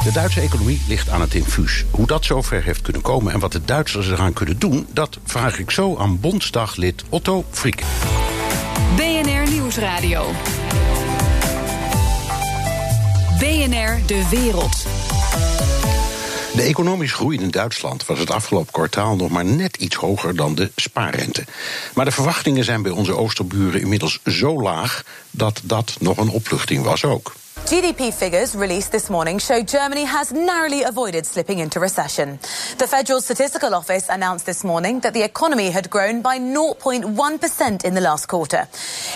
De Duitse economie ligt aan het infuus. Hoe dat zover heeft kunnen komen en wat de Duitsers eraan kunnen doen... dat vraag ik zo aan Bondsdaglid Otto Friek. BNR Nieuwsradio. BNR De Wereld. De economische groei in Duitsland was het afgelopen kwartaal nog maar net iets hoger dan de spaarrente. Maar de verwachtingen zijn bij onze oosterburen inmiddels zo laag dat dat nog een opluchting was ook. GDP figures released this morning show Germany has narrowly avoided slipping into recession. The Federal Statistical Office announced this morning that the economy had grown by 0.1% in the last quarter.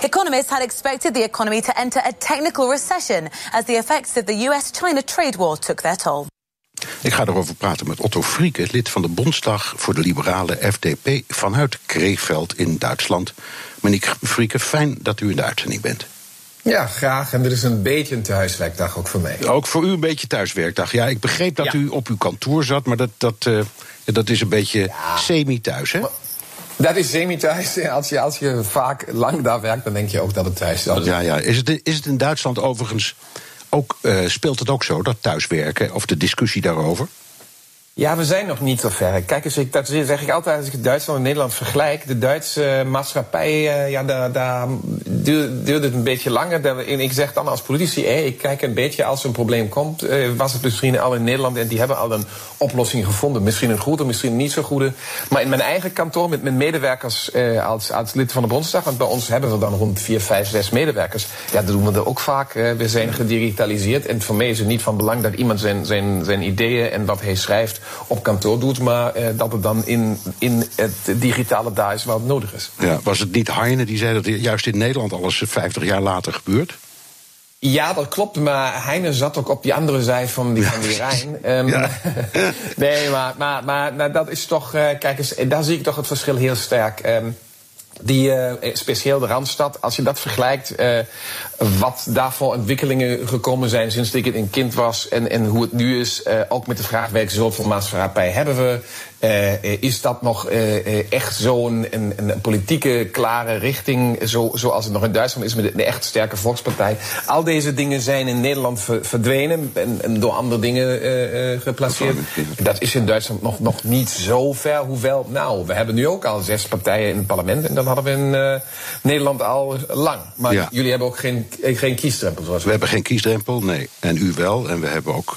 Economists had expected the economy to enter a technical recession as the effects of the US China trade war took their toll. Ik ga erover praten met Otto Frieke, lid van de Bondsdag voor de liberale FDP vanuit Kreeveld in Duitsland. Meneer Frieke, fijn dat u in de uitzending bent. Ja, graag. En er is een beetje een thuiswerkdag ook voor mij. Ook voor u een beetje thuiswerkdag. Ja, ik begreep dat u op uw kantoor zat, maar dat, dat, uh, dat is een beetje ja. semi-thuis, hè? Dat is semi-thuis. Als je, als je vaak lang daar werkt, dan denk je ook dat het thuis is. Ja, ja. Is, het, is het in Duitsland overigens ook, uh, speelt het ook zo, dat thuiswerken of de discussie daarover? Ja, we zijn nog niet zo ver. Kijk eens, ik, dat zeg ik altijd als ik Duitsland en Nederland vergelijk. De Duitse maatschappij, uh, ja, daar, daar duurde het een beetje langer. En ik zeg dan als politici, ik kijk een beetje als er een probleem komt. Uh, was het misschien al in Nederland en die hebben al een oplossing gevonden. Misschien een goede, misschien niet zo goede. Maar in mijn eigen kantoor met mijn medewerkers als, als lid van de Bondsdag... want bij ons hebben we dan rond 4, 5, 6 medewerkers. Ja, dat doen we er ook vaak. we zijn gedigitaliseerd. En voor mij is het niet van belang dat iemand zijn, zijn, zijn ideeën en wat hij schrijft op kantoor doet, maar eh, dat het dan in, in het digitale daar is waar het nodig is. Ja, was het niet Heine die zei dat juist in Nederland alles 50 jaar later gebeurt? Ja, dat klopt, maar Heine zat ook op die andere zij van die, van die Rijn. Um, ja. nee, maar, maar, maar dat is toch, uh, kijk eens, daar zie ik toch het verschil heel sterk. Um, die uh, specieel de Randstad, als je dat vergelijkt, uh, wat daarvoor ontwikkelingen gekomen zijn sinds ik een kind was en, en hoe het nu is, uh, ook met de vraag welke soort van maatschappij hebben we, uh, is dat nog uh, echt zo'n een, een, politieke klare richting, zo, zoals het nog in Duitsland is met een echt sterke volkspartij? Al deze dingen zijn in Nederland ver, verdwenen en, en, door andere dingen geplaceerd. Dat is in Duitsland nog, nog niet zo ver. Hoewel, nou, we hebben nu ook al zes partijen in het parlement en dat hadden we in Nederland al lang. Maar ja. jullie hebben ook geen, geen kiesdrempel. Zoals we hebben geen kiesdrempel, nee. En u wel. En we hebben ook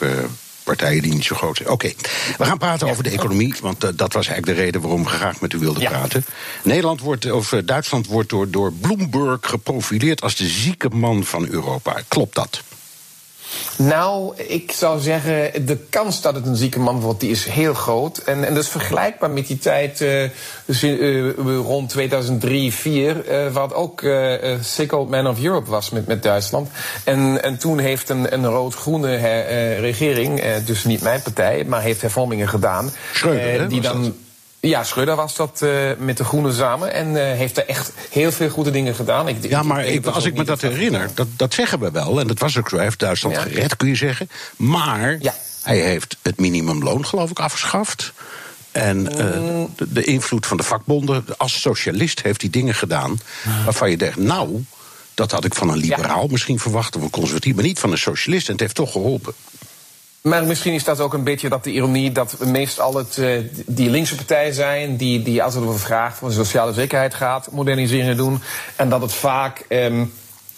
partijen die niet zo groot zijn. Oké, we gaan praten over de economie, want eh, dat was eigenlijk de reden waarom ik graag met u wilde praten. Nederland wordt, of eh, Duitsland wordt door, door Bloomberg geprofileerd als de zieke man van Europa. Klopt dat? Nou, ik zou zeggen, de kans dat het een zieke man wordt, die is heel groot. En, en dat is vergelijkbaar met die tijd uh, dus, uh, rond 2003, 2004, uh, wat ook Sick Old Man of Europe was met, met Duitsland. En, en toen heeft een, een rood-groene regering, dus niet mijn partij, maar heeft hervormingen gedaan. Schreuder, die dan. Ja, Schreuder was dat uh, met de Groenen samen. En uh, heeft er echt heel veel goede dingen gedaan. Ik, ja, maar ik, als ik me dat herinner, dat, dat zeggen we wel. En dat was ook zo. Hij heeft Duitsland ja. gered, kun je zeggen. Maar ja. hij heeft het minimumloon, geloof ik, afgeschaft. En uh, de, de, invloed van de vakbonden. Als socialist heeft hij dingen gedaan waarvan je denkt, nou, dat had ik van een liberaal ja. misschien verwacht, of een conservatief, maar niet van een socialist. En het heeft toch geholpen. Maar misschien is dat ook een beetje dat de ironie dat meestal het uh, die linkse partijen zijn die, die als het over vraag van sociale zekerheid gaat, moderniseringen doen. En dat het vaak. Um,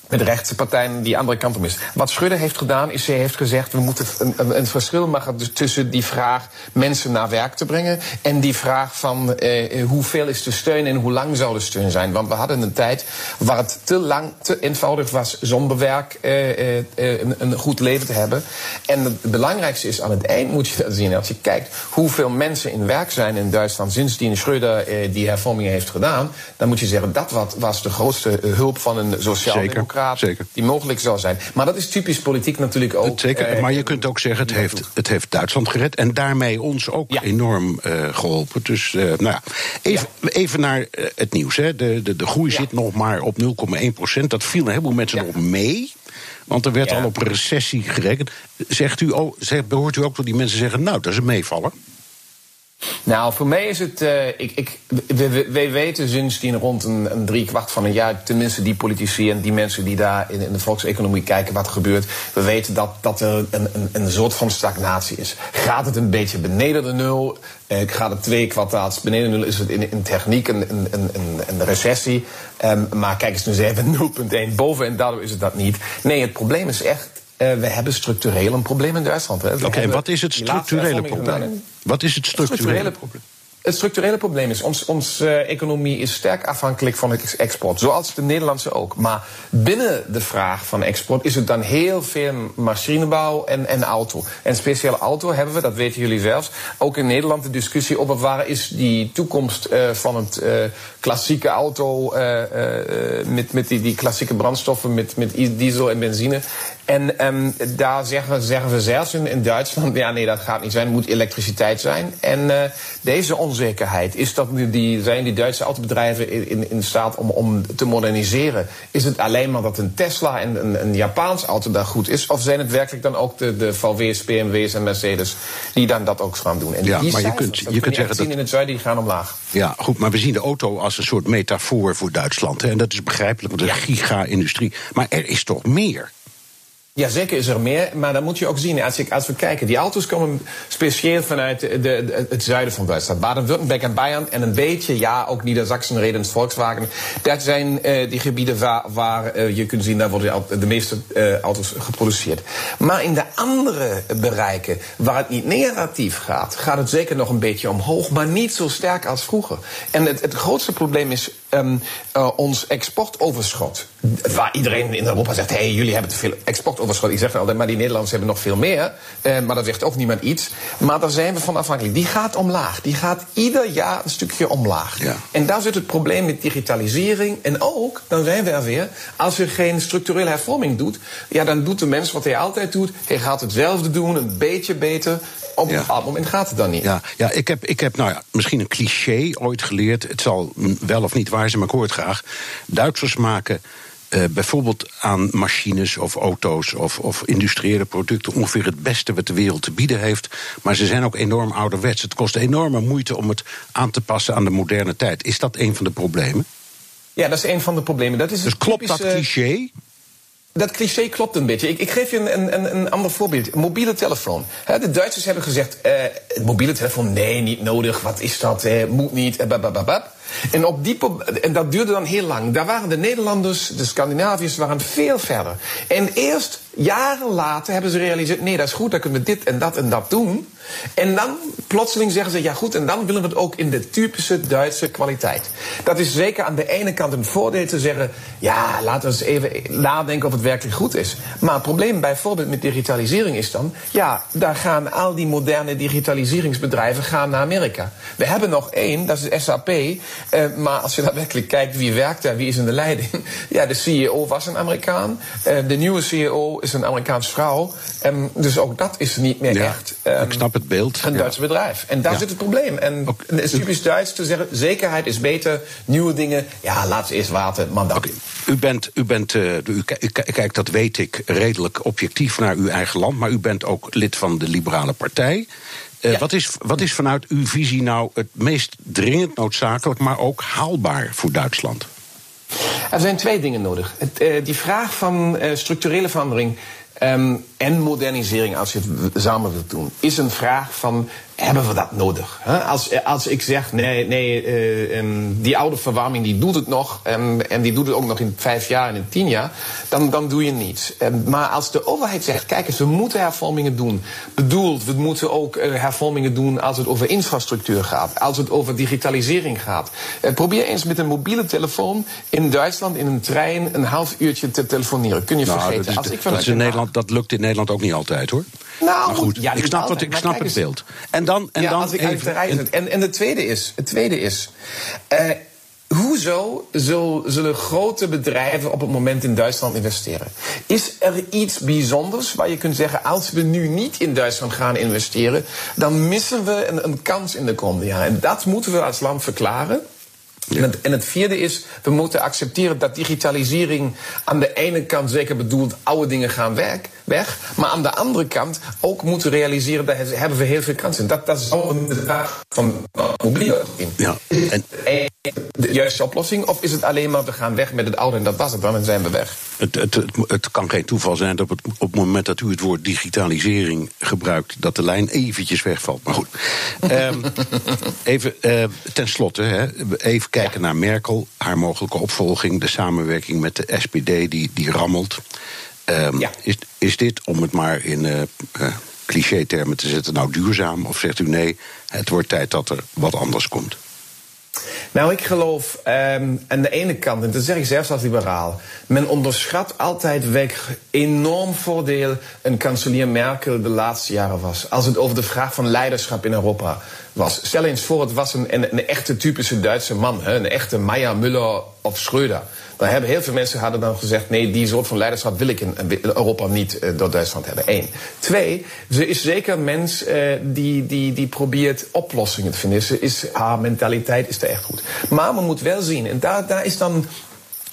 met de rechtse partijen die andere kant op is. Wat Schudde heeft gedaan, is ze heeft gezegd... we moeten een, een, een verschil maken tussen die vraag mensen naar werk te brengen... en die vraag van eh, hoeveel is de steun en hoe lang zou de steun zijn. Want we hadden een tijd waar het te lang, te eenvoudig was... zonder werk eh, eh, een, een, goed leven te hebben. En het belangrijkste is, aan het eind moet je dat zien... als je kijkt hoeveel mensen in werk zijn in Duitsland... sindsdien Schröder eh, die hervormingen heeft gedaan... dan moet je zeggen, dat wat, was de grootste hulp van een sociaal Zeker. die mogelijk zal zijn. Maar dat is typisch politiek natuurlijk ook. Zeker, eh, maar je kunt ook zeggen, het heeft, het heeft Duitsland gered... en daarmee ons ook ja. enorm uh, geholpen. Dus uh, nou ja. Even, ja. even naar het nieuws. Hè. De, de, de groei zit nog maar op 0,1 procent. Dat viel een heleboel mensen nog mee... Want er werd al op recessie gerekend. Zegt u, oh, zegt, behoort u ook tot die mensen zeggen... nou, dat is een meevaller? Nou, voor mij is het. Uh, ik, ik, wij weten sindsdien rond een, een drie kwart van een jaar, tenminste die politici en die mensen die daar in, in de volkseconomie kijken wat er gebeurt. We weten dat, dat er een, een, een soort van stagnatie is. Gaat het een beetje beneden de nul? Uh, gaat het twee kwartaals beneden de nul? Is het in, in techniek een, een, een, een recessie? Um, maar kijk eens, nu zijn we 0,1 boven en daardoor is het dat niet. Nee, het probleem is echt uh, we hebben structureel een probleem in Duitsland. Oké, okay, wat is het structurele probleem? Wat is het structurele probleem? Het structurele probleem is, onze ons, uh, economie is sterk afhankelijk van export. Zoals de Nederlandse ook. Maar binnen de vraag van export is het dan heel veel machinebouw en, en auto. En speciale auto hebben we, dat weten jullie zelfs, ook in Nederland de discussie op waar is die toekomst uh, van het uh, klassieke auto met, met die, die klassieke brandstoffen, met, met diesel en benzine. En um, daar zeggen, zeggen we zelfs in, in, Duitsland, ja nee, dat gaat niet zijn, het moet elektriciteit zijn. En uh, deze onzekerheid, is dat nu die, zijn die Duitse autobedrijven in, in, in staat om, om te moderniseren? Is het alleen maar dat een Tesla en een, een Japaans auto daar goed is? Of zijn het werkelijk dan ook de, de VW's, BMW's en Mercedes die dan dat ook gaan doen? En ja, die maar je kunt, je kunt zeggen dat... in het zuiden, die gaan omlaag. Ja, goed, maar we zien de auto als een soort metafoor voor Duitsland. Hè? En dat is begrijpelijk, want een ja. giga-industrie. Maar er is toch meer? Ja, zeker is er meer. Maar dan moet je ook zien, als, als we kijken, die auto's komen speciaal vanuit de, de, het zuiden van Duitsland. Baden-Württemberg en Bayern. En een beetje, ja, ook Niedersachsen, Redens, Volkswagen. Dat zijn uh, die gebieden waar, waar uh, je kunt zien, daar worden de meeste uh, auto's geproduceerd. Maar in de andere bereiken, waar het niet negatief gaat, gaat het zeker nog een beetje omhoog. Maar niet zo sterk als vroeger. En het, het grootste probleem is um, ons exportoverschot. Waar iedereen in Europa zegt, hé, hey, jullie hebben te veel exportoverschot overschot. Ik zeg altijd, maar die Nederlanders hebben nog veel meer. Eh, maar dat zegt ook niemand iets. Maar daar zijn we van afhankelijk. Die gaat omlaag. Die gaat ieder jaar een stukje omlaag. Ja. En daar zit het probleem met digitalisering. En ook, dan zijn we er weer, als je geen structurele hervorming doet... ja, dan doet de mens wat hij altijd doet. Hij gaat hetzelfde doen, een beetje beter. Op een bepaald moment gaat het dan niet. Ja, ja ik, heb, ik heb nou ja, misschien een cliché ooit geleerd. Het zal wel of niet waar zijn, maar ik hoor het graag. Duitsers maken uh, bijvoorbeeld aan machines of auto's of, of industriële producten ongeveer het beste wat de wereld te bieden heeft. Maar ze zijn ook enorm ouderwets. Het kost enorme moeite om het aan te passen aan de moderne tijd. Is dat een van de problemen? Ja, dat is een van de problemen. Dat is dus klopt dat cliché? Dat cliché klopt een beetje. Ik, ik geef je een, een, een ander voorbeeld. Mobiele telefoon. de Duitsers hebben gezegd: uh, mobiele telefoon, nee, niet nodig. Wat is dat? Moet niet. Uh, En, op die, en dat duurde dan heel lang. Daar waren de Nederlanders, de Scandinaviërs, waren veel verder. En eerst jaren later hebben ze gerealiseerd: nee, dat is goed, dan kunnen we dit en dat en dat doen. En dan plotseling zeggen ze: ja, goed, en dan willen we het ook in de typische Duitse kwaliteit. Dat is zeker aan de ene kant een voordeel te zeggen: ja, laten we eens even nadenken of het werkelijk goed is. Maar het probleem bijvoorbeeld met digitalisering is dan: ja, daar gaan al die moderne digitaliseringsbedrijven gaan naar Amerika. We hebben nog één, dat is SAP. Eh, maar als je daar werkelijk kijkt wie werkt daar, wie is in de leiding. Ja, de CEO was een Amerikaan. Eh, de nieuwe CEO is een Amerikaanse vrouw. Dus ook dat is niet meer echt. Um, ik snap het beeld. Een Duits bedrijf. En daar zit het probleem. En het is typisch Duits te zeggen: zekerheid is beter, nieuwe dingen. Ja, laat ze eerst water, man dan. U bent, u bent uh, u, kijkt, dat weet ik, redelijk objectief naar uw eigen land. Maar u bent ook lid van de Liberale Partij. Uh, wat, is, wat is vanuit uw visie nou het meest dringend noodzakelijk, maar ook haalbaar voor Duitsland? Er zijn twee dingen nodig. Het, uh, die vraag van uh, structurele verandering um, en modernisering, als je het samen wilt doen, is een vraag van hebben we dat nodig? Als, als ik zeg, nee, nee uh, die oude verwarming die doet het nog en, en die doet het ook nog in vijf jaar en in tien jaar, dan, dan doe je niets. maar als de overheid zegt, kijk eens, we moeten hervormingen doen, bedoeld, we moeten ook uh, hervormingen doen als het over infrastructuur gaat, als het over digitalisering gaat. Uh, probeer eens met een mobiele telefoon in Duitsland in een trein een half uurtje te telefoneren. Kun je nou, vergeten. Dat, is, als ik dat, is in Nederland, dat lukt in Nederland ook niet altijd hoor. Nou, maar goed, ja, ik snap, altijd, wat, ik snap het beeld. En dan, en ja, dan als ik even, en, en, en de tweede is, het tweede is uh, Hoezo zullen grote bedrijven op het moment in Duitsland investeren? Is er iets bijzonders waar je kunt zeggen: als we nu niet in Duitsland gaan investeren, dan missen we een, een kans in de komende jaren? En dat moeten we als land verklaren. En, het, en, het, vierde is, we moeten accepteren dat digitalisering aan de ene kant zeker bedoelt, oude dingen gaan weg, weg maar aan de andere kant ook moeten realiseren, dat hebben we heel veel kansen. Dat, dat is ook de vraag van mobiele. Ja. En... De juiste oplossing? Of is het alleen maar, we gaan weg met het oude en dat was het dan zijn we weg? Het, het, het, kan geen toeval zijn dat op het, op het moment dat u het woord digitalisering gebruikt, dat de lijn eventjes wegvalt. Maar goed. um, even uh, ten slotte, hè, even kijken naar Merkel, haar mogelijke opvolging, de samenwerking met de SPD die, die rammelt. Um, ja. is, is dit, om het maar in uh, uh, cliché-termen te zetten, nou duurzaam? Of zegt u nee, het wordt tijd dat er wat anders komt? Nou, ik geloof um, aan de ene kant, en dat zeg ik zelfs als liberaal, men onderschat altijd weg enorm voordeel een kanselier Merkel de laatste jaren was. Als het over de vraag van leiderschap in Europa was. Stel eens voor, het was een, een, een echte typische Duitse man, hè, een echte Meyer, Müller of Schröder. Dan hebben heel veel mensen hadden dan gezegd: nee, die soort van leiderschap wil ik in, Europa niet uh, door Duitsland hebben. Eén. Twee, ze is zeker een mens uh, die, die, die probeert oplossingen te vinden. Ze is, haar mentaliteit is er echt goed. Maar men moet wel zien, en daar, daar is dan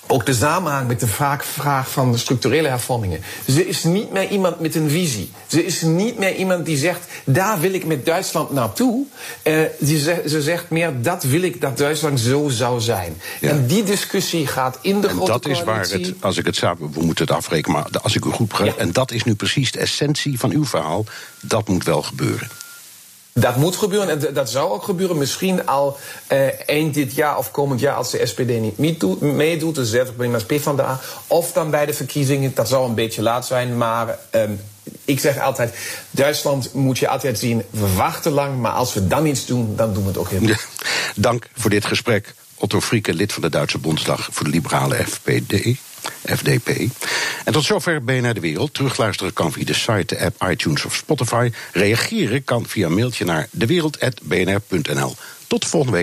ook de samenhang met de vraag, vraag van de structurele hervormingen. Ze is niet meer iemand met een visie. Ze is niet meer iemand die zegt, daar wil ik met Duitsland naartoe. Uh, die ze, ze, zegt meer, dat wil ik dat Duitsland zo zou zijn. Ja. En die discussie gaat in de en grote dat is waar het, als ik het samen, we moeten het afrekenen, maar als ik u goed begrijp, ja. en dat is nu precies de essentie van uw verhaal, dat moet wel gebeuren. Dat moet gebeuren en dat zou ook gebeuren. Misschien al uh, eind dit jaar of komend jaar als de SPD niet meedoet. Dus 30 prima PvdA. Of dan bij de verkiezingen. Dat zou een beetje laat zijn. Maar um, ik zeg altijd, Duitsland moet je altijd zien. We wachten lang, maar als we dan iets doen, dan doen we het ook heel goed. Dank voor dit gesprek. Otto Frieke, lid van de Duitse Bondsdag voor de liberale FPD. FDP. En tot zover BNR De Wereld. Terugluisteren kan via de site, de app, iTunes of Spotify. Reageren kan via mailtje naar dewereld.bnr.nl. Tot de volgende week.